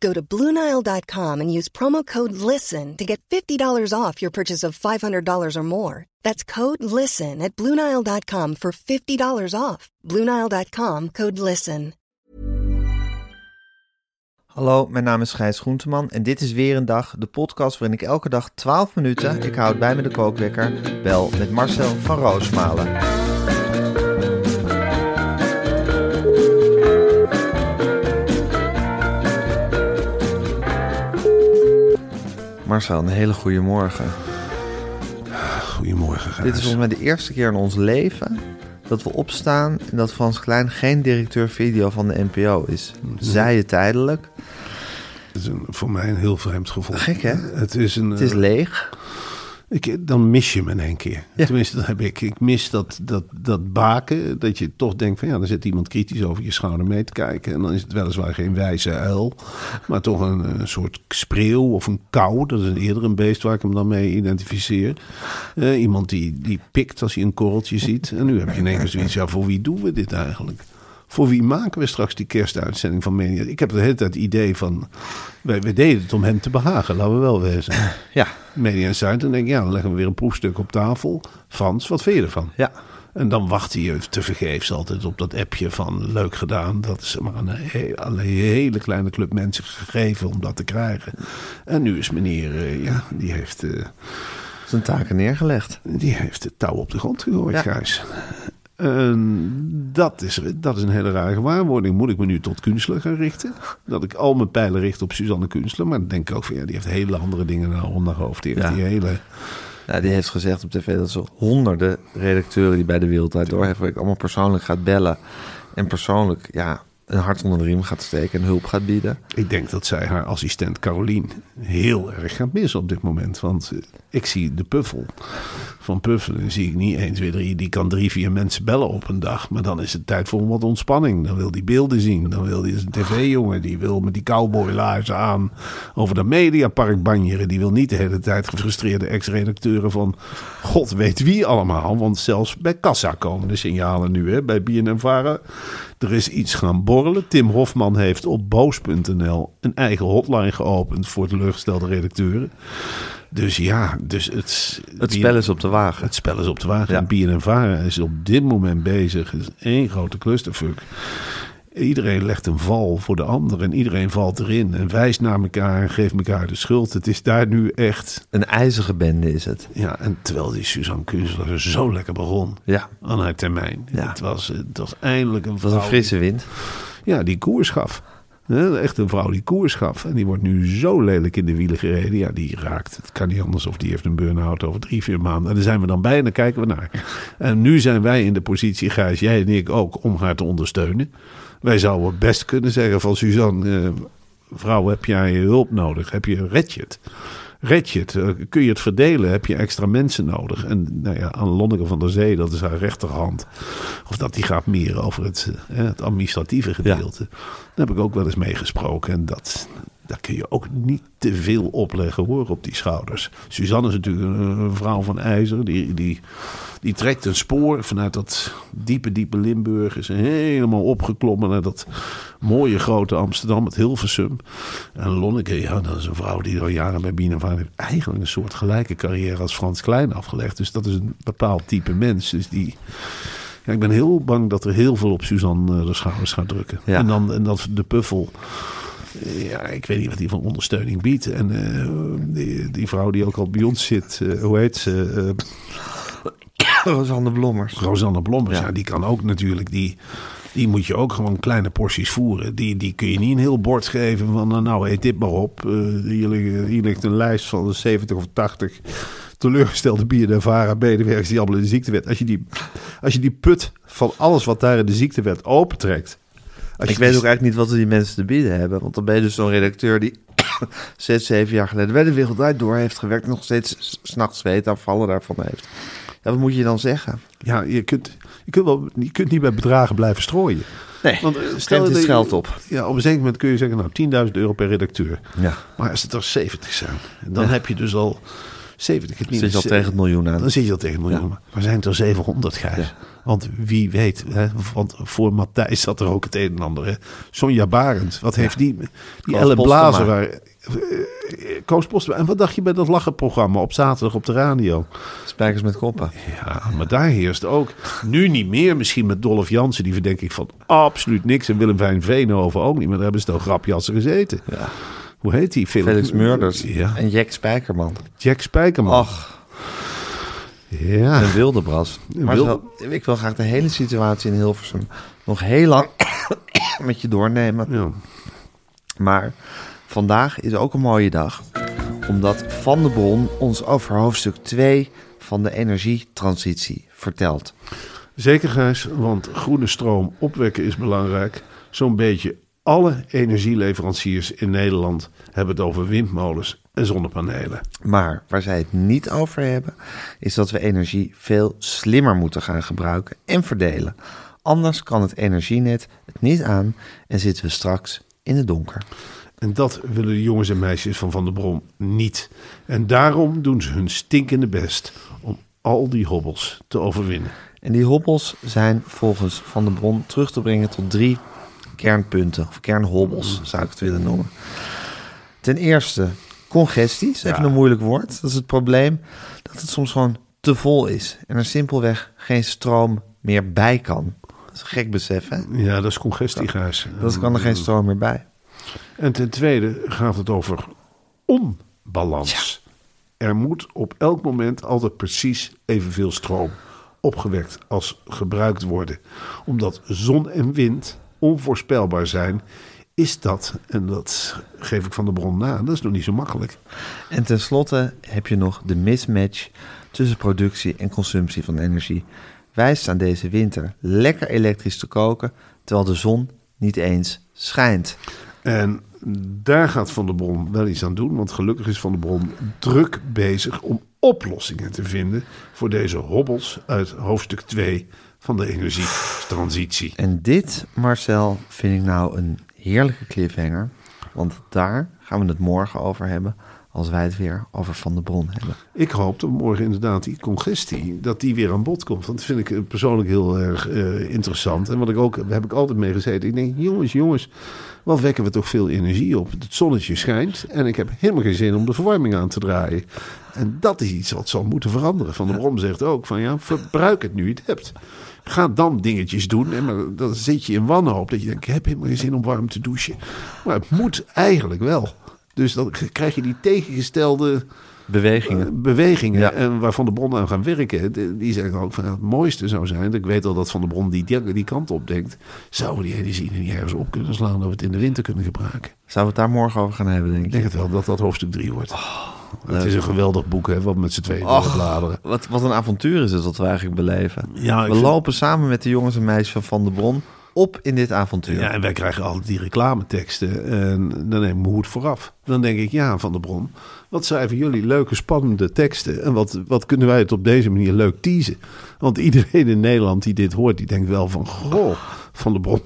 Go to Bluenile.com and use promo code LISTEN to get $50 off your purchase of $500 or more. That's code LISTEN at Bluenile.com for $50 off. Bluenile.com code LISTEN. Hallo, mijn naam is Gijs Groenteman en dit is weer een dag, de podcast waarin ik elke dag 12 minuten, ik houd bij me de kookwekker, bel met Marcel van Roosmalen. Marcel, een hele goede morgen. Goedemorgen, Gijs. Dit is volgens mij de eerste keer in ons leven dat we opstaan en dat Frans Klein geen directeur video van de NPO is. Zij je tijdelijk. Het is een, voor mij een heel vreemd gevoel. Gek, hè? Het is een. Het is eh, leeg. Ik, dan mis je hem in één keer. Ja. Tenminste, dat heb ik. Ik mis dat, dat, dat baken. Dat je toch denkt van ja, dan zit iemand kritisch over je schouder mee te kijken. En dan is het weliswaar geen wijze uil. Maar toch een, een soort spreeuw of een kou. Dat is een, eerder een beest waar ik hem dan mee identificeer. Eh, iemand die, die pikt als hij een korreltje ziet. En nu heb je in één keer zoiets. Ja, voor wie doen we dit eigenlijk? Voor wie maken we straks die kerstuitzending van Media? Ik heb de hele tijd het idee van... Wij, wij deden het om hem te behagen, laten we wel wezen. Ja, Media Insight. Dan denk ik, ja, dan leggen we weer een proefstuk op tafel. Frans, wat vind je ervan? ja. En dan wacht je te vergeefs altijd op dat appje van leuk gedaan. Dat is maar een, he- een hele kleine club mensen gegeven om dat te krijgen. En nu is meneer, eh, ja, die heeft, eh, Zijn taken neergelegd. die heeft het touw op de grond gegooid, Ja. Gijs. En dat is, dat is een hele rare gewaarwording. Moet ik me nu tot Kunstler gaan richten? Dat ik al mijn pijlen richt op Suzanne Kunstler. Maar dan denk ik ook van ja, die heeft hele andere dingen naar onder hoofd. Die heeft Ja. die hele... Ja, die heeft gezegd op tv dat ze honderden redacteuren die bij de Wereldwijd door heeft werkt, allemaal persoonlijk gaat bellen. En persoonlijk, ja, een hart onder de riem gaat steken en hulp gaat bieden. Ik denk dat zij haar assistent Carolien heel erg gaat missen op dit moment. Want ik zie de puffel van Puffelen. zie ik niet eens weer drie. Die kan drie, vier mensen bellen op een dag. Maar dan is het tijd voor wat ontspanning. Dan wil die beelden zien. Dan wil die een tv-jongen. Die wil met die cowboylaarzen aan over de mediapark banjeren. Die wil niet de hele tijd gefrustreerde ex-redacteuren van god weet wie allemaal. Want zelfs bij Kassa komen de signalen nu. Hè, bij BNN-Vara. Er is iets gaan borrelen. Tim Hofman heeft op boos.nl een eigen hotline geopend voor teleurgestelde redacteuren. Dus ja, dus het, Het spel is op de wagen. het spel is op de wagen. Ja. En BNNVARA is op dit moment bezig. Het is één grote clusterfuck. Iedereen legt een val voor de ander en iedereen valt erin en wijst naar elkaar en geeft elkaar de schuld. Het is daar nu echt. Een ijzige bende is het. Ja, en terwijl die Suzanne Kunstler zo lekker begon Ja, aan haar termijn. Ja. Het, was, het was eindelijk een het was een frisse wind. ja, die koers gaf. Echt een vrouw die koers gaf. En die wordt nu zo lelijk in de wielen gereden. Ja, die raakt. Het kan niet anders of die heeft een burn-out over drie, vier maanden. En daar zijn we dan bij en dan kijken we naar. En nu zijn wij in de positie, Gijs, jij en ik ook, om haar te ondersteunen. Wij zouden best kunnen zeggen van Suzanne, eh, vrouw, heb jij hulp nodig? Heb je, red je? Red je het? Eh, Kun je het verdelen? Heb je extra mensen nodig? En nou ja, aan Lonneke van der Zee, dat is haar rechterhand. Of dat die gaat meer over het, eh, het administratieve gedeelte. Daar heb ik ook wel eens mee gesproken. En dat, daar kun je ook niet te veel opleggen hoor, op die schouders. Suzanne is natuurlijk een, vrouw van ijzer. Die, die, die trekt een spoor vanuit dat diepe, diepe Limburg. Is helemaal opgeklommen naar dat mooie grote Amsterdam, het Hilversum. En Lonneke, ja, dat is een vrouw die al jaren bij Bienenvaan heeft eigenlijk een soort gelijke carrière als Frans Klein afgelegd. Dus dat is een bepaald type mens. Dus die... Ja, ik ben heel bang dat er heel veel op Suzanne eh, de schouders gaat drukken. Ja. En dan en dat de puffel. Ja, ik weet niet wat die van ondersteuning biedt. En eh, die, die vrouw die ook al bij ons zit, eh, hoe heet ze? Eh, Rosanne Blommers. Rosanne Blommers, Ja. ja. die kan ook natuurlijk die, die moet je ook gewoon kleine porties voeren. Die, die kun je niet een heel bord geven van nou eet dit maar op. Hier, ligt, hier ligt een lijst van 70 of 80 teleurgestelde bier de medewerkers die allemaal in de ziektewet. Als je die, als je die put van alles wat daar in de ziektewet opentrekt. Als Ik je weet die- ook eigenlijk niet wat die mensen te bieden hebben. Want dan ben je dus zo'n redacteur die zes, zeven jaar geleden bij de wereld Draait door heeft gewerkt. En nog steeds s'nachts zweetaanvallen daarvan heeft. Ja, wat moet je dan zeggen? Ja, je kunt, je, kunt wel, je kunt niet bij bedragen blijven strooien. Nee, Want eh, stel het geld op. Ja, op een zeker moment kun je zeggen, nou 10.000 euro per redacteur. Ja, Maar als het er 70 zijn, dan Ja. heb je dus al 70. Het zit je al tegen het miljoen aan. Dan zit je al tegen het miljoen. Maar zijn het er 700, Gijs? Want wie weet, hè, want voor Matthijs zat er ook het een en ander. Hè. Sonja Barend, wat heeft die, die Koos Elle Postema. Blazer... Waar, eh, Koos Postema. En wat dacht je bij dat lachenprogramma op zaterdag op de radio? Spijkers met koppen. Ja, maar daar heerst ook. Nu niet meer, misschien met Dolph Jansen, die verdenk ik van absoluut niks. En Willem van Veenhoven ook niet, maar daar hebben ze toch grapjassen gezeten. Ja. Hoe heet die? Felix Murders Ja, en Jack Spijkerman. Jack Spijkerman. Ach, ja. een Wildebras. Maar Wilde- zo- ik wil graag de hele situatie in Hilversum nog heel lang met je doornemen. ja. Maar vandaag is ook een mooie dag. Omdat Van de Bron ons over hoofdstuk 2 van de energietransitie vertelt. Zeker, Gijs, want groene stroom opwekken is belangrijk. Zo'n beetje alle energieleveranciers in Nederland hebben het over windmolens en zonnepanelen. Maar waar zij het niet over hebben, is dat we energie veel slimmer moeten gaan gebruiken en verdelen. Anders kan het energienet het niet aan en zitten we straks in het donker. En dat willen de jongens en meisjes van Van der Brom niet. En daarom doen ze hun stinkende best om al die hobbels te overwinnen. En die hobbels zijn volgens Van der Bron terug te brengen tot drie kernpunten, of kernhobbels zou ik het willen noemen. Ten eerste congestie, is even Ja. een moeilijk woord. Dat is het probleem dat het soms gewoon te vol is en er simpelweg geen stroom meer bij kan. Dat is een gek besef, hè? Ja, dat is congestie, Gijs. Dat kan er geen stroom meer bij. En ten tweede gaat het over onbalans. Er moet op elk moment altijd precies evenveel stroom opgewekt als gebruikt worden. Omdat zon en wind onvoorspelbaar zijn, is dat, en dat geef ik van de bron na, dat is nog niet zo makkelijk. En tenslotte heb je nog de mismatch tussen productie en consumptie van energie. Wij staan deze winter lekker elektrisch te koken, terwijl de zon niet eens schijnt. En daar gaat Van der Bron wel iets aan doen. Want gelukkig is Van der Bron druk bezig om oplossingen te vinden voor deze hobbels uit hoofdstuk 2 van de energietransitie. En dit, Marcel, vind ik nou een heerlijke cliffhanger. Want daar gaan we het morgen over hebben als wij het weer over Van der Bron hebben. Ik hoop dat morgen inderdaad die congestie, dat die weer aan bod komt. Want dat vind ik persoonlijk heel erg eh, interessant. En wat ik ook, daar heb ik altijd mee gezeten. Ik denk, jongens, jongens, wat wekken we toch veel energie op. Het zonnetje schijnt en ik heb helemaal geen zin om de verwarming aan te draaien. En dat is iets wat zal moeten veranderen. Van der Brom zegt ook van ja, verbruik het nu je het hebt. Ga dan dingetjes doen. En maar dan zit je in wanhoop dat je denkt, ik heb helemaal geen zin om warm te douchen. Maar het moet eigenlijk wel. Dus dan krijg je die tegengestelde Bewegingen. bewegingen Ja. en waar Van der Bron aan gaan werken, die zeggen ook van het mooiste zou zijn. Ik weet al dat Van der Bron die, die, kant op denkt. Zouden die energie niet ergens op kunnen slaan dat we het in de winter kunnen gebruiken? Zouden we het daar morgen over gaan hebben, denk Ik ik? denk het wel dat dat hoofdstuk 3 wordt. Het is een geweldig boek, hè, wat met z'n tweeën Och, bladeren. wat, wat een avontuur is het wat we eigenlijk beleven. Ja, we vind- lopen samen met de jongens en meisjes van Van der Bron op in dit avontuur. Ja, en wij krijgen altijd die reclameteksten. En dan neem ik mijn hoed vooraf. Dan denk ik, ja, Van der Bron, wat schrijven jullie leuke, spannende teksten? En wat, wat kunnen wij het op deze manier leuk teasen? Want iedereen in Nederland die dit hoort, die denkt wel van, goh, Van der Bron,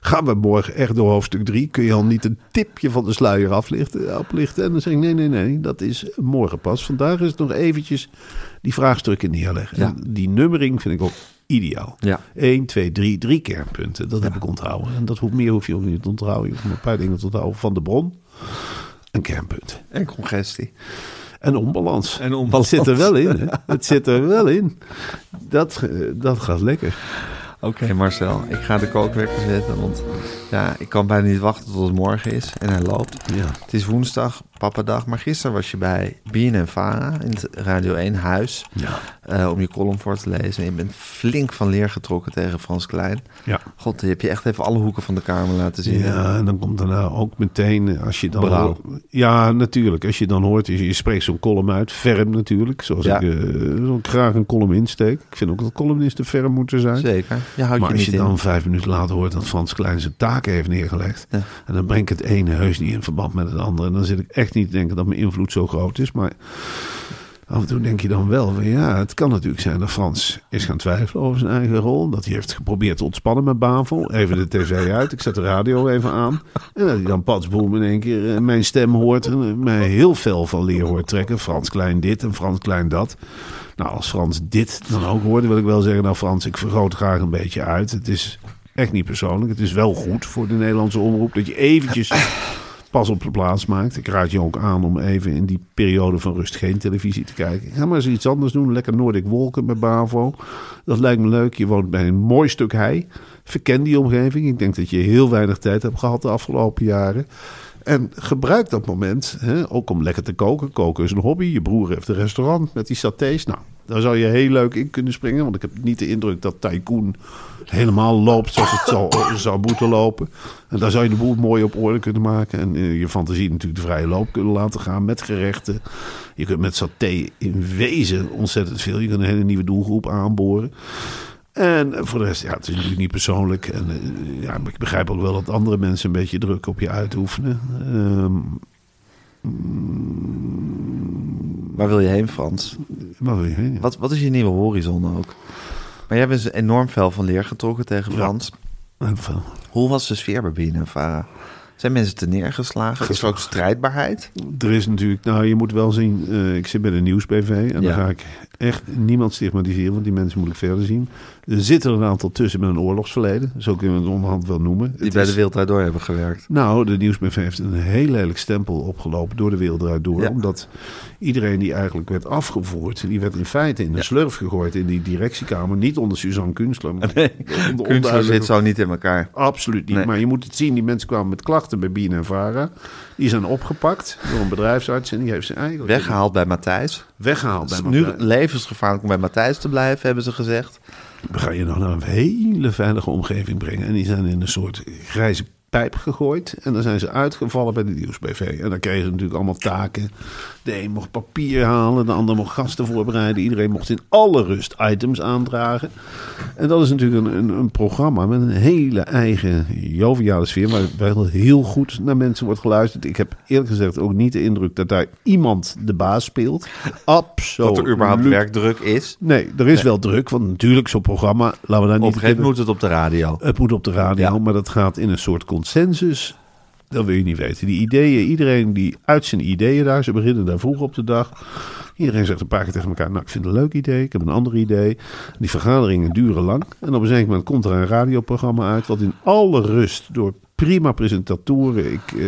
gaan we morgen echt door hoofdstuk 3? Kun je al niet een tipje van de sluier aflichten? oplichten? En dan zeg ik, nee, nee, nee, dat is morgen pas. Vandaag is het nog eventjes die vraagstukken neerleggen. Ja. En die nummering vind ik ook ideaal. Ja. 1, 2, 3, drie kernpunten. Dat heb ik onthouden. En dat hoeft meer hoef je ook niet te onthouden. Je hoeft een paar dingen te onthouden. Van de bron, een kernpunt. En congestie. En onbalans. En onbalans. Het zit er wel in. Hè? Het zit er wel in. Dat, eh, dat gaat lekker. Oké. Marcel, ik ga de kookwekker zetten, want ja, ik kan bijna niet wachten tot het morgen is en hij loopt. Ja. Het is woensdag, pappadag. Maar gisteren was je bij en Vara in het Radio 1 huis. Ja. eh, om je column voor te lezen. En je bent flink van leer getrokken tegen Frans Klein. Ja. God, die heb je echt even alle hoeken van de kamer laten zien. hè? Ja, en dan komt daarna ook meteen, eh, als je dan... Berouw. Ja, natuurlijk. Als je dan hoort, je, je spreekt zo'n column uit. Ferm natuurlijk, zoals Ja. ik, eh, ik graag een column insteek. Ik vind ook dat columnisten ferm moeten zijn. Zeker. Je houdt Maar je als je in. dan vijf minuten later hoort dat Frans Klein zijn heeft neergelegd. Ja. En dan breng ik het ene heus niet in verband met het andere. En dan zit ik echt niet te denken dat mijn invloed zo groot is. Maar af en toe denk je dan wel van ja, het kan natuurlijk zijn dat Frans is gaan twijfelen over zijn eigen rol. Dat hij heeft geprobeerd te ontspannen met Bavel. Even de tv uit, ik zet de radio even aan. En dat hij dan patsboom in één keer eh, mijn stem hoort. En eh, mij heel veel van leer hoort trekken. Frans Klein dit en Frans Klein dat. Nou, als Frans dit dan ook hoorde, wil ik wel zeggen... nou Frans, ik vergroot graag een beetje uit. Het is echt niet persoonlijk. Het is wel goed voor de Nederlandse omroep... dat je eventjes pas op de plaats maakt. Ik raad je ook aan om even in die periode van rust geen televisie te kijken. Ga maar eens iets anders doen. Lekker Noordic Wolken met Bavo. Dat lijkt me leuk. Je woont bij een mooi stuk hei. Verken die omgeving. Ik denk dat je heel weinig tijd hebt gehad de afgelopen jaren. En gebruik dat moment hè, ook om lekker te koken. Koken is een hobby. Je broer heeft een restaurant met die satés. Nou, daar zou je heel leuk in kunnen springen. Want ik heb niet de indruk dat Tycoon helemaal loopt zoals het zou, zou moeten lopen. En daar zou je de boel mooi op orde kunnen maken. En eh, je fantasie natuurlijk de vrije loop kunnen laten gaan met gerechten. Je kunt met saté in wezen ontzettend veel. Je kunt een hele nieuwe doelgroep aanboren. En voor de rest, ja, het is natuurlijk niet persoonlijk. En eh, ja, ik begrijp ook wel dat andere mensen een beetje druk op je uitoefenen. Ehm, Waar wil je heen, Frans? Waar wil je heen? Wat, wat is je nieuwe horizon ook? Maar jij bent dus enorm fel van leer getrokken tegen Ja. Frans. Hoe was de sfeer bij Vara? Zijn mensen te neergeslagen? Is er ook strijdbaarheid? Er is natuurlijk, nou je moet wel zien, eh, ik zit bij de Nieuws-BV en Ja. dan ga ik echt niemand stigmatiseren, want die mensen moet ik verder zien. Er zitten er een aantal tussen met een oorlogsverleden, zo kunnen we het onderhand wel noemen. Die Het bij is- de Wereld Door hebben gewerkt. Nou, de Nieuwsbv heeft een heel lelijk stempel opgelopen door de wereld eruit door. Ja. Omdat iedereen die eigenlijk werd afgevoerd, die werd in feite in de Ja. slurf gegooid in die directiekamer. Niet onder Suzanne Kunstler. maar Nee, onder Kunstler zit zo niet in elkaar. Absoluut niet. Nee. Maar je moet het zien, die mensen kwamen met klachten bij Bien en Vara. Die zijn opgepakt door een bedrijfsarts en die heeft ze eigenlijk Weggehaald bij Matthijs. weggehaald. Bij is nu Matthijs. levensgevaarlijk om bij Matthijs te blijven, hebben ze gezegd. Gaan je nog naar een hele veilige omgeving brengen. En die zijn in een soort grijze pijp gegooid. En dan zijn ze uitgevallen bij de Nieuwsbv. En dan kregen ze natuurlijk allemaal taken. De een mocht papier halen, de ander mocht gasten voorbereiden. Iedereen mocht in alle rust items aandragen. En dat is natuurlijk een, een, een programma met een hele eigen joviale sfeer. Waar wel heel goed naar mensen wordt geluisterd. Ik heb eerlijk gezegd ook niet de indruk dat daar iemand de baas speelt. Absoluut. Dat er überhaupt werkdruk is. Nee, er is wel druk. Want natuurlijk, zo'n programma, laten we daar Op niet een gegeven beginnen. moment moet het op de radio. Het moet op de radio, Ja. maar dat gaat in een soort consensus. Dat wil je niet weten. Die ideeën, iedereen die uit zijn ideeën daar, ze beginnen daar vroeg op de dag. Iedereen zegt een paar keer tegen elkaar, nou ik vind het een leuk idee, ik heb een ander idee. Die vergaderingen duren lang. En op een zeker moment komt er een radioprogramma uit, wat in alle rust door prima presentatoren, ik... eh,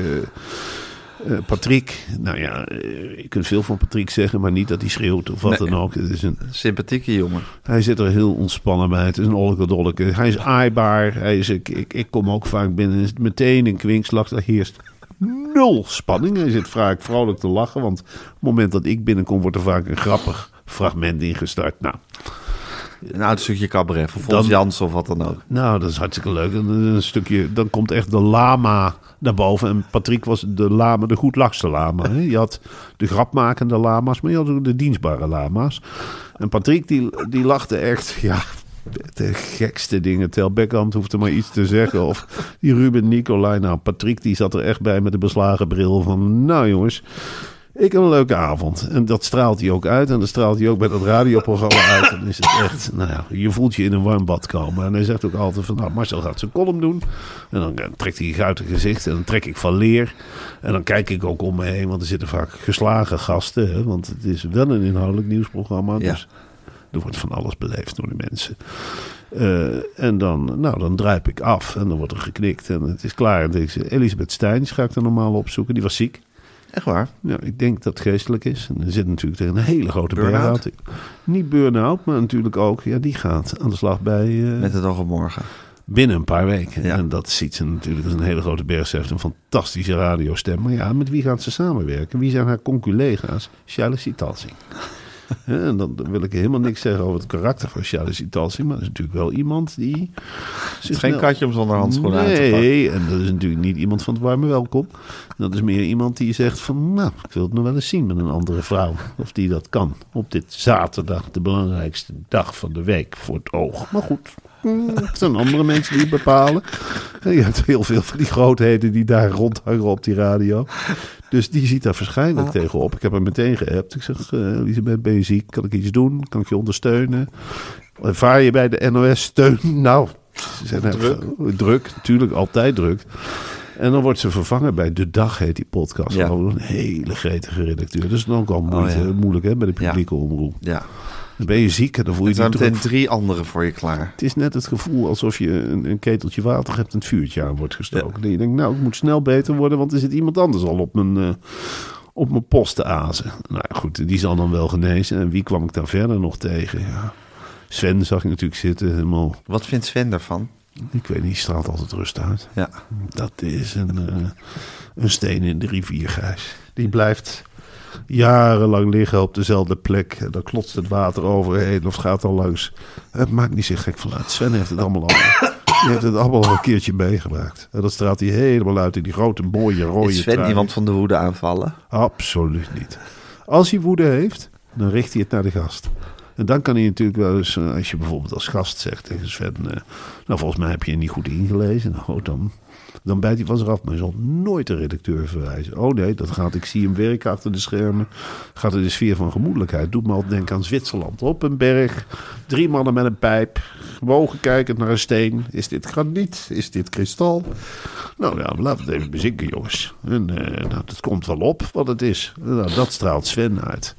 eh, Patrick, nou ja, eh, je kunt veel van Patrick zeggen, maar niet dat hij schreeuwt of wat Nee. dan ook. Het is een, Sympathieke jongen. hij zit er heel ontspannen bij. Het is een olke Hij is aaibaar. Hij is, ik, ik, ik kom ook vaak binnen. Is meteen een kwinkslag. Er heerst nul spanning. Hij zit vaak vrolijk te lachen. Want op het moment dat ik binnenkom, wordt er vaak een grappig fragment ingestart. Nou, Een oud stukje cabaret Fons Dan- Jansen of wat dan ook. nou, dat is hartstikke leuk. En een stukje, dan komt echt de lama naar boven. En Patrick was de lama, de goed lachste lama. Hè? Je had de grapmakende lama's, maar je had ook de dienstbare lama's. En Patrick, die, die lachte echt, ja, de gekste dingen. Tel hoeft er maar iets te zeggen. Of die Ruben Nicolai. Nou, Patrick die zat er echt bij met de beslagen bril van... Nou jongens, ik heb een leuke avond. En dat straalt hij ook uit. En dat straalt hij ook bij dat radioprogramma uit. En dan is het echt, nou ja, je voelt je in een warm bad komen. En hij zegt ook altijd van, nou, Marcel gaat zijn column doen. En dan eh, trekt hij een guitig gezicht. En dan trek ik van leer. En dan kijk ik ook om me heen. Want er zitten vaak geslagen gasten. Hè? Want het is wel een inhoudelijk nieuwsprogramma. Ja. Dus er wordt van alles beleefd door de mensen. Eh, en dan, nou, dan druip ik af en dan wordt er geknikt en het is klaar. En deze Elisabeth Steins ga ik er normaal opzoeken. Die was ziek. Echt waar? Ja, ik denk dat het geestelijk is. En er zit natuurlijk tegen een hele grote Burn-out? Niet burn-out, maar natuurlijk ook. Ja, die gaat aan de slag bij, eh, Met het oog op morgen. Binnen een paar weken. Ja. En dat ziet ze natuurlijk als een hele grote berg. Ze heeft een fantastische radiostem. Maar ja, met wie gaat ze samenwerken? Wie zijn haar conculega's? Charles Sitalsing. En dan wil ik helemaal niks zeggen over het karakter van Charles. Maar dat is natuurlijk wel iemand die... Het is geen katje om zonder handschoenen aan te pakken. Nee, en dat is natuurlijk niet iemand van het warme welkom. Dat is meer iemand die zegt van... Nou, ik wil het nog wel eens zien met een andere vrouw. Of die dat kan. Op dit zaterdag, de belangrijkste dag van de week voor het oog. Maar goed, het zijn andere mensen die het bepalen. En je hebt heel veel van die grootheden die daar rondhangen op die radio. Dus die ziet daar waarschijnlijk tegenop. Ik heb hem meteen geappt. Ik zeg, eh, Elisabeth, ben je ziek? Kan ik iets doen? Kan ik je ondersteunen? Vaar je bij de NOS steun? Nou, ze zijn druk. druk, natuurlijk, altijd druk. En dan wordt ze vervangen bij De Dag, heet die podcast. Ja. Een hele gretige redacteur. Dat is dan ook al moeite, Oh, ja. moeilijk hè, bij de publieke omroep. Ja. Dan ben je ziek en dan voel je Er zijn drie anderen voor je klaar. Het is net het gevoel alsof je een, een keteltje water hebt en het vuurtje aan wordt gestoken. Dat je denkt, nou, ik moet snel beter worden, want er zit iemand anders al op mijn, eh, op mijn post te azen. Nou ja, goed, die zal dan wel genezen. En wie kwam ik dan verder nog tegen? Ja. Sven zag ik natuurlijk zitten, helemaal... Wat vindt Sven daarvan? Ik weet niet, die straalt altijd rust uit. Ja. Dat is een, eh, een steen in de rivier, Gijs. Die blijft jarenlang liggen op dezelfde plek. En Dan klotst het water overheen of gaat al langs. Het maakt niet zo gek van uit. Sven heeft het allemaal al. Die heeft het allemaal al een keertje meegemaakt. En dat straalt hij helemaal uit in die grote, mooie, rode Is Sven trui. iemand van de woede aanvallen? Absoluut niet. Als hij woede heeft, dan richt hij het naar de gast. En dan kan hij natuurlijk wel eens, eh, als je bijvoorbeeld als gast zegt tegen Sven... eh, nou, volgens mij heb je je niet goed ingelezen. Nou, dan, dan bijt hij van zich af. Maar hij zal nooit de redacteur verwijzen. Oh nee, dat gaat, ik zie hem werken achter de schermen. Gaat in de sfeer van gemoedelijkheid. Doet me altijd denken aan Zwitserland. Op een berg, drie mannen met een pijp. Wogen kijkend naar een steen. Is dit graniet? Is dit kristal? Nou ja, laten we het even bezinken, jongens. En eh, nou, het komt wel op wat het is. Nou, dat straalt Sven uit.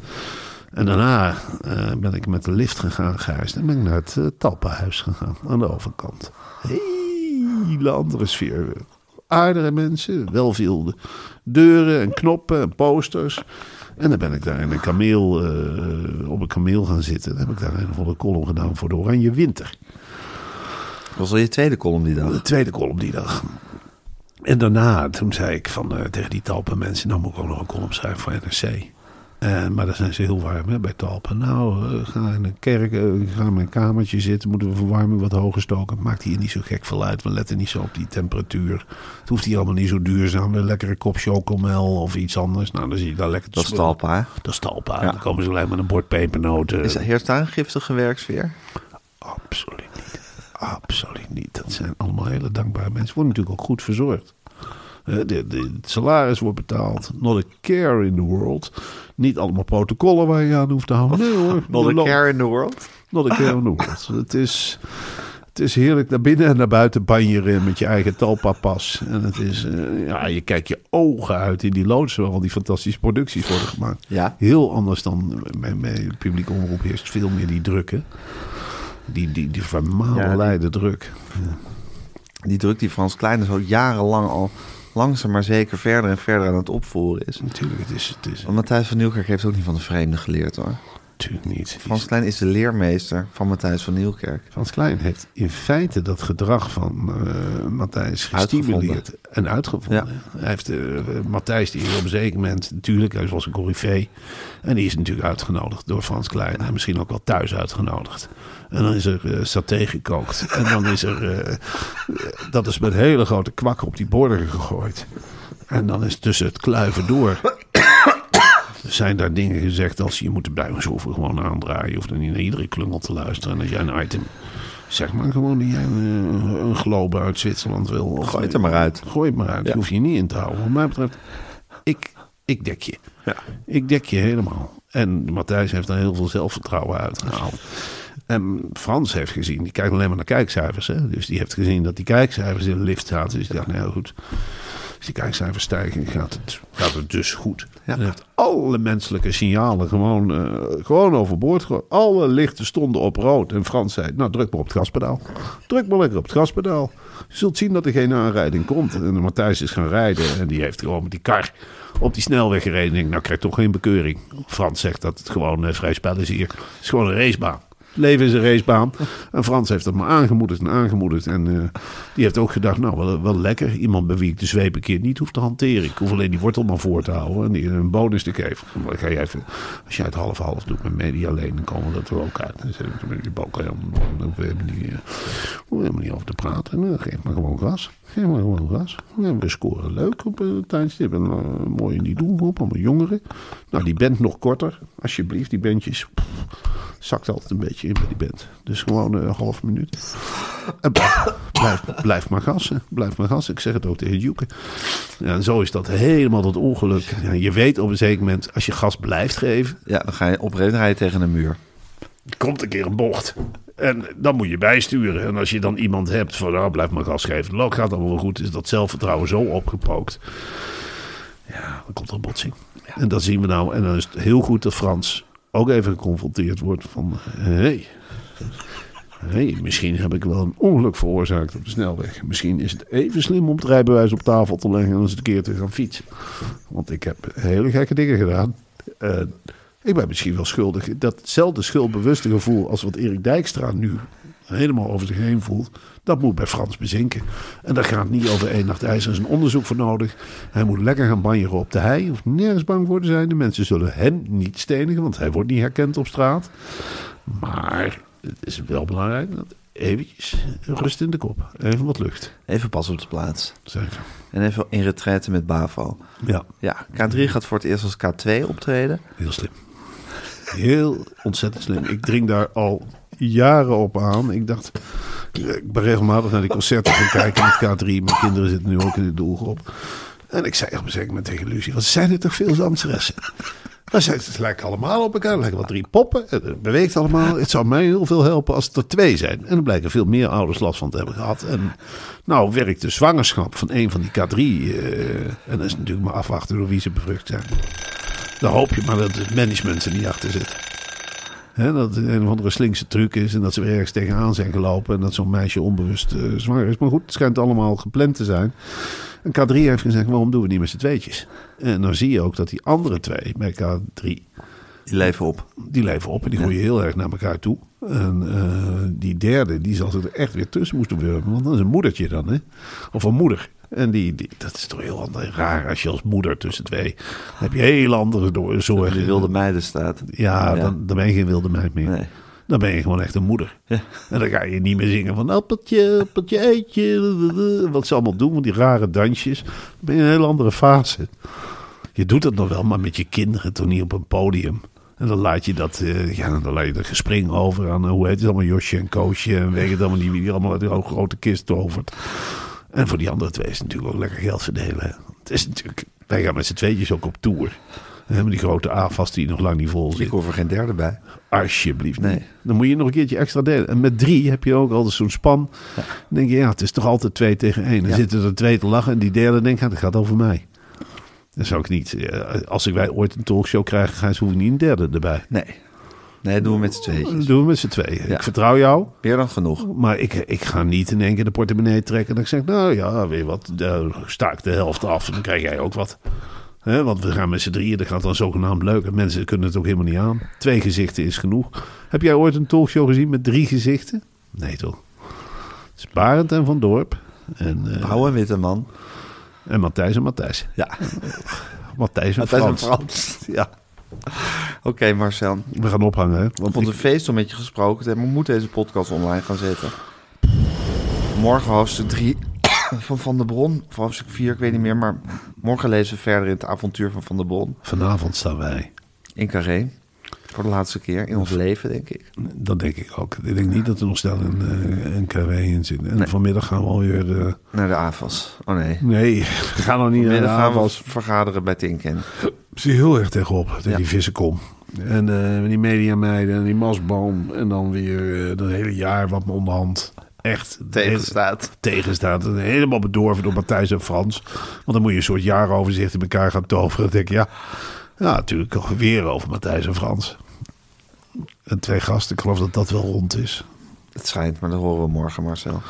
En daarna eh, ben ik met de lift gegaan, Gijs. En ben ik naar het uh, Talpenhuis gegaan, aan de overkant. Hele andere sfeer. Aardige mensen, wel veel deuren en knoppen en posters. En dan ben ik daar in een kameel, eh, op een kameel gaan zitten. Dan heb ik daar een volle column gedaan voor de Oranje Winter. Dat was al je tweede column die dag. De tweede column die dag. En daarna, toen zei ik van, eh, tegen die Talpen mensen... nou moet ik ook nog een column schrijven voor NRC. Eh, maar daar zijn ze heel warm hè, bij Talpen. Nou, eh, ga in de kerk, eh, ga in mijn kamertje zitten. Moeten we verwarming wat hoger stoken. Maakt hier niet zo gek veel uit. We letten niet zo op die temperatuur. Het hoeft hier allemaal niet zo duurzaam. Een lekkere kop chocomel of iets anders. Nou, dan zie je daar lekker Dat is. Talpa, hè? Dat is Talpa. Ja. Dan komen ze alleen met een bord pepernoten. Is, heerst daar een giftige werksfeer? Absoluut niet. Absoluut niet. Dat zijn allemaal hele dankbare mensen. Worden natuurlijk ook goed verzorgd. De, de, het salaris wordt betaald. Not a care in the world. Niet allemaal protocollen waar je aan hoeft te houden. Nee hoor. Not a care in the world? Not a care in the world. Het is, het is heerlijk naar binnen en naar buiten banjeren met je eigen talpa-pas. En het is, eh, ja, je kijkt je ogen uit in die loods waar al die fantastische producties worden gemaakt. Ja. Heel anders dan bij, bij publieke omroep heerst veel meer die druk, hè. Die, die, die vermaleide druk. Die druk die Frans Klein dus al jarenlang al langzaam maar zeker verder en verder aan het opvoeren is. Natuurlijk, het is, het is Want Matthijs van Nieuwkerk heeft ook niet van de vreemde geleerd hoor. Natuurlijk niet. Frans Klein is de leermeester van Matthijs van Nieuwkerk. Frans Klein heeft in feite dat gedrag van eh Matthijs Uitgevonden. gestimuleerd en uitgevonden. Hij heeft eh, Matthijs, die op een zeker moment, natuurlijk, hij was een corifee. En die is natuurlijk uitgenodigd door Frans Klein. En misschien ook wel thuis uitgenodigd. En dan is er eh saté gekookt. En dan is er, dat is met hele grote kwakken op die borden gegooid. En dan is tussen het kluiven door zijn daar dingen gezegd als je moet de buigenshoeven gewoon aandraaien. Je hoeft er niet naar iedere klungel te luisteren. En als jij een item, zeg maar gewoon dat jij een, een globe uit Zwitserland wil. Of, Gooi het er maar uit. Gooi het maar uit. Ja. Je hoeft je niet in te houden. Wat mij betreft, ik, ik dek je. Ja. Ik dek je helemaal. En Matthijs heeft daar heel veel zelfvertrouwen uitgehaald. En Frans heeft gezien, die kijkt alleen maar naar kijkcijfers. Hè? Dus die heeft gezien dat die kijkcijfers in de lift zaten. Dus die dacht, nou goed. Als die kijkcijfers stijgen, gaat het, gaat het dus goed. Ja. En heeft alle menselijke signalen gewoon, eh, gewoon overboord. Alle lichten stonden op rood. En Frans zei, nou druk maar op het gaspedaal. Druk maar lekker op het gaspedaal. Je zult zien dat er geen aanrijding komt. En Matthijs is gaan rijden. En die heeft gewoon met die kar op die snelweg gereden. Ik denk, nou krijg toch geen bekeuring. Frans zegt dat het gewoon eh, vrij spel is hier. Het is gewoon een racebaan. Leven is een racebaan. En Frans heeft dat maar aangemoedigd en aangemoedigd. En eh, die heeft ook gedacht, nou, wel, wel lekker. Iemand bij wie ik de zweep een keer niet hoef te hanteren. Ik hoef alleen die wortel maar voor te houden. En die een bonus te geven. Ga je even, als jij het half-half doet met media alleen, dan komen we dat er ook uit. Dan zit ik met die balk helemaal, dan we helemaal niet, eh, niet over te praten. Nou, geef maar gewoon gas. Geef maar gewoon gas. We scoren leuk op het tijdstip. En uh, mooi in die doelgroep, allemaal jongeren. Nou, die band nog korter, alsjeblieft. Die bandjes zakt altijd een beetje in bij die band. Dus gewoon een half minuut. En blijf, blijf, blijf maar gassen. Blijf maar gassen. Ik zeg het ook tegen Juke. Ja, en zo is dat helemaal tot ongeluk. Ja, je weet op een zeker moment, als je gas blijft geven... Ja, dan ga je oprecht rijden tegen een muur. komt een keer een bocht. En dan moet je bijsturen. En als je dan iemand hebt van, nou, blijf maar gas geven. Het gaat allemaal wel goed. Is dat zelfvertrouwen zo opgepookt. Ja, dan komt er een botsing. En dat zien we nou. En dan is het heel goed dat Frans ook even geconfronteerd wordt van... Hé, hey, hey, misschien heb ik wel een ongeluk veroorzaakt op de snelweg. Misschien is het even slim om het rijbewijs op tafel te leggen... en eens een keer te gaan fietsen. Want ik heb hele gekke dingen gedaan. Uh, ik ben misschien wel schuldig. Datzelfde schuldbewuste gevoel als wat Erik Dijkstra nu helemaal over zich heen voelt. Dat moet bij Frans bezinken. En daar gaat niet over één nacht ijs. Er is een onderzoek voor nodig. Hij moet lekker gaan banjeren op de hei. Hoeft nergens bang voor te zijn. De mensen zullen hem niet stenigen, want hij wordt niet herkend op straat. Maar het is wel belangrijk dat eventjes rust in de kop. Even wat lucht. Even pas op de plaats. Zeker. En even in retraite met BAVO. Ja. Ja, K3 gaat voor het eerst als K2 optreden. Heel slim. Heel ontzettend slim. Ik dring daar al jaren op aan. Ik dacht, ik ben regelmatig naar die concerten gaan kijken met K3. Mijn kinderen zitten nu ook in de doelgroep. En ik zei op een zeker tegen Lucie, wat zijn er toch veel danseressen? Maar zei, het lijkt allemaal op elkaar. Het lijken wat drie poppen. Het beweegt allemaal. Het zou mij heel veel helpen als het er twee zijn. En dan blijken veel meer ouders last van te hebben gehad. En nou werkt de zwangerschap van een van die K3. Uh, en dat is natuurlijk maar afwachten door wie ze bevrucht zijn. Dan hoop je maar dat het management er niet achter zit. Dat het een of andere slinkse truc is en dat ze er ergens tegenaan zijn gelopen en dat zo'n meisje onbewust uh, zwanger is. Maar goed, het schijnt allemaal gepland te zijn. En K3 heeft gezegd, waarom doen we niet met z'n tweetjes? En dan zie je ook dat die andere twee bij K3... Die leven op. Die leven op en die groeien heel erg naar elkaar toe. En uh, die derde, die zal zich er echt weer tussen moeten wurmen. Want dat is een moedertje dan, hè? Of een moeder. En die, die, dat is toch heel ander, raar als je als moeder tussen twee... Dan heb je heel andere zorgen. Die wilde meiden staat. Ja, ja. Dan, dan ben je geen wilde meid meer. Nee. Dan ben je gewoon echt een moeder. Ja. En dan ga je niet meer zingen van appeltje, appeltje, eitje. Wat ze allemaal doen, met die rare dansjes. Dan ben je in een hele andere fase. Je doet het nog wel, maar met je kinderen toch niet op een podium. En dan laat je dat, uh, ja, dan laat je dat gespring over aan, uh, hoe heet het allemaal, Josje en Koosje. En weet het allemaal, die, die allemaal uit die grote kist tovert. En voor die andere twee is het natuurlijk ook lekker geld verdelen. Het is natuurlijk, wij gaan met z'n tweetjes ook op tour. We hebben die grote AFAS die nog lang niet vol zit. Ik hoef er geen derde bij. Alsjeblieft nee. Dan moet je nog een keertje extra delen. En met drie heb je ook altijd zo'n span. Ja. Dan denk je, ja, het is toch altijd twee tegen één. Dan ja. zitten er twee te lachen en die derde denkt, ja, dat gaat over mij. Dat zou ik niet. Als ik wij ooit een talkshow krijgen, ga hoef ik niet een derde erbij. Nee. Nee, doen we met z'n tweeën. Doen we met z'n tweeën. Ja. Ik vertrouw jou. Meer dan genoeg. Maar ik, ik ga niet in één keer de portemonnee trekken. En ik zeg, nou ja, weer wat. Dan sta ik de helft af en dan krijg jij ook wat. He, want we gaan met z'n drieën, dat gaat dan zogenaamd leuk. En mensen kunnen het ook helemaal niet aan. Twee gezichten is genoeg. Heb jij ooit een talkshow gezien met drie gezichten? Nee toch? Het is Barend en Van Dorp. En, uh, Pauw en Witteman. En Matthijs en Matthijs. Ja. Matthijs en Matthijs Frans. en Frans. Ja. Oké, okay, Marcel. We gaan ophangen, hè? Want ik het een feest om met je gesproken te hebben. We moeten deze podcast online gaan zetten. Morgen hoofdstuk 3 van Van der Bron. Of hoofdstuk 4, ik weet niet meer. Maar morgen lezen we verder in het avontuur van Van der Bron. Vanavond staan wij. In Carré. Voor de laatste keer in ons leven, denk ik. Dat denk ik ook. Ik denk niet dat er nog snel een, uh, een in zit. En nee. vanmiddag gaan we alweer... Uh... Naar de AFAS. Oh nee. Nee, we gaan nog niet naar de AFAS. Vergaderen bij Tinken. Zie heel erg tegenop, tegen ja. die vissenkom. En uh, die mediameiden en die masboom. En dan weer dat hele jaar wat me onderhand echt tegenstaat. Tegenstaat. Helemaal bedorven door Matthijs en Frans. Want dan moet je een soort jaaroverzicht in elkaar gaan toveren. Dan denk ik, ja, ja, natuurlijk weer over Matthijs en Frans. En twee gasten, ik geloof dat dat wel rond is. Het schijnt, maar dat horen we morgen, Marcel.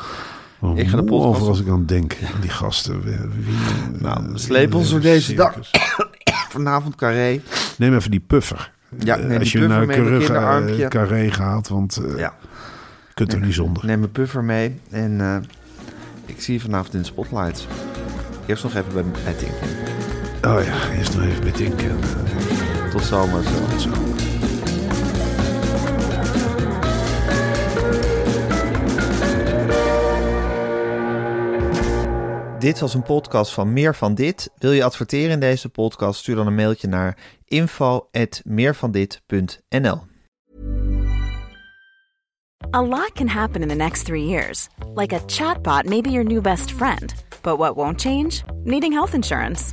Oh, ik ga de podcast... over als ik aan denk, die gasten. Wie, nou, sleep ons door deze dag. Vanavond Carré. Neem even die puffer. Ja, Eh, neem als die je naar mijn Carré, gaat, want eh, Ja. je kunt er niet zonder. Neem mijn puffer mee en eh, ik zie je vanavond in de spotlights. Eerst nog even bij, bij Tinken. Oh ja, eerst nog even met Tinken. Tot zomer zo. Zo. Dit was een podcast van Meer van Dit. Wil je adverteren in deze podcast? Stuur dan een mailtje naar info@meervandit.nl. A lot can happen in the next three years. Like a chatbot may be your new best friend. But what won't change? Needing health insurance.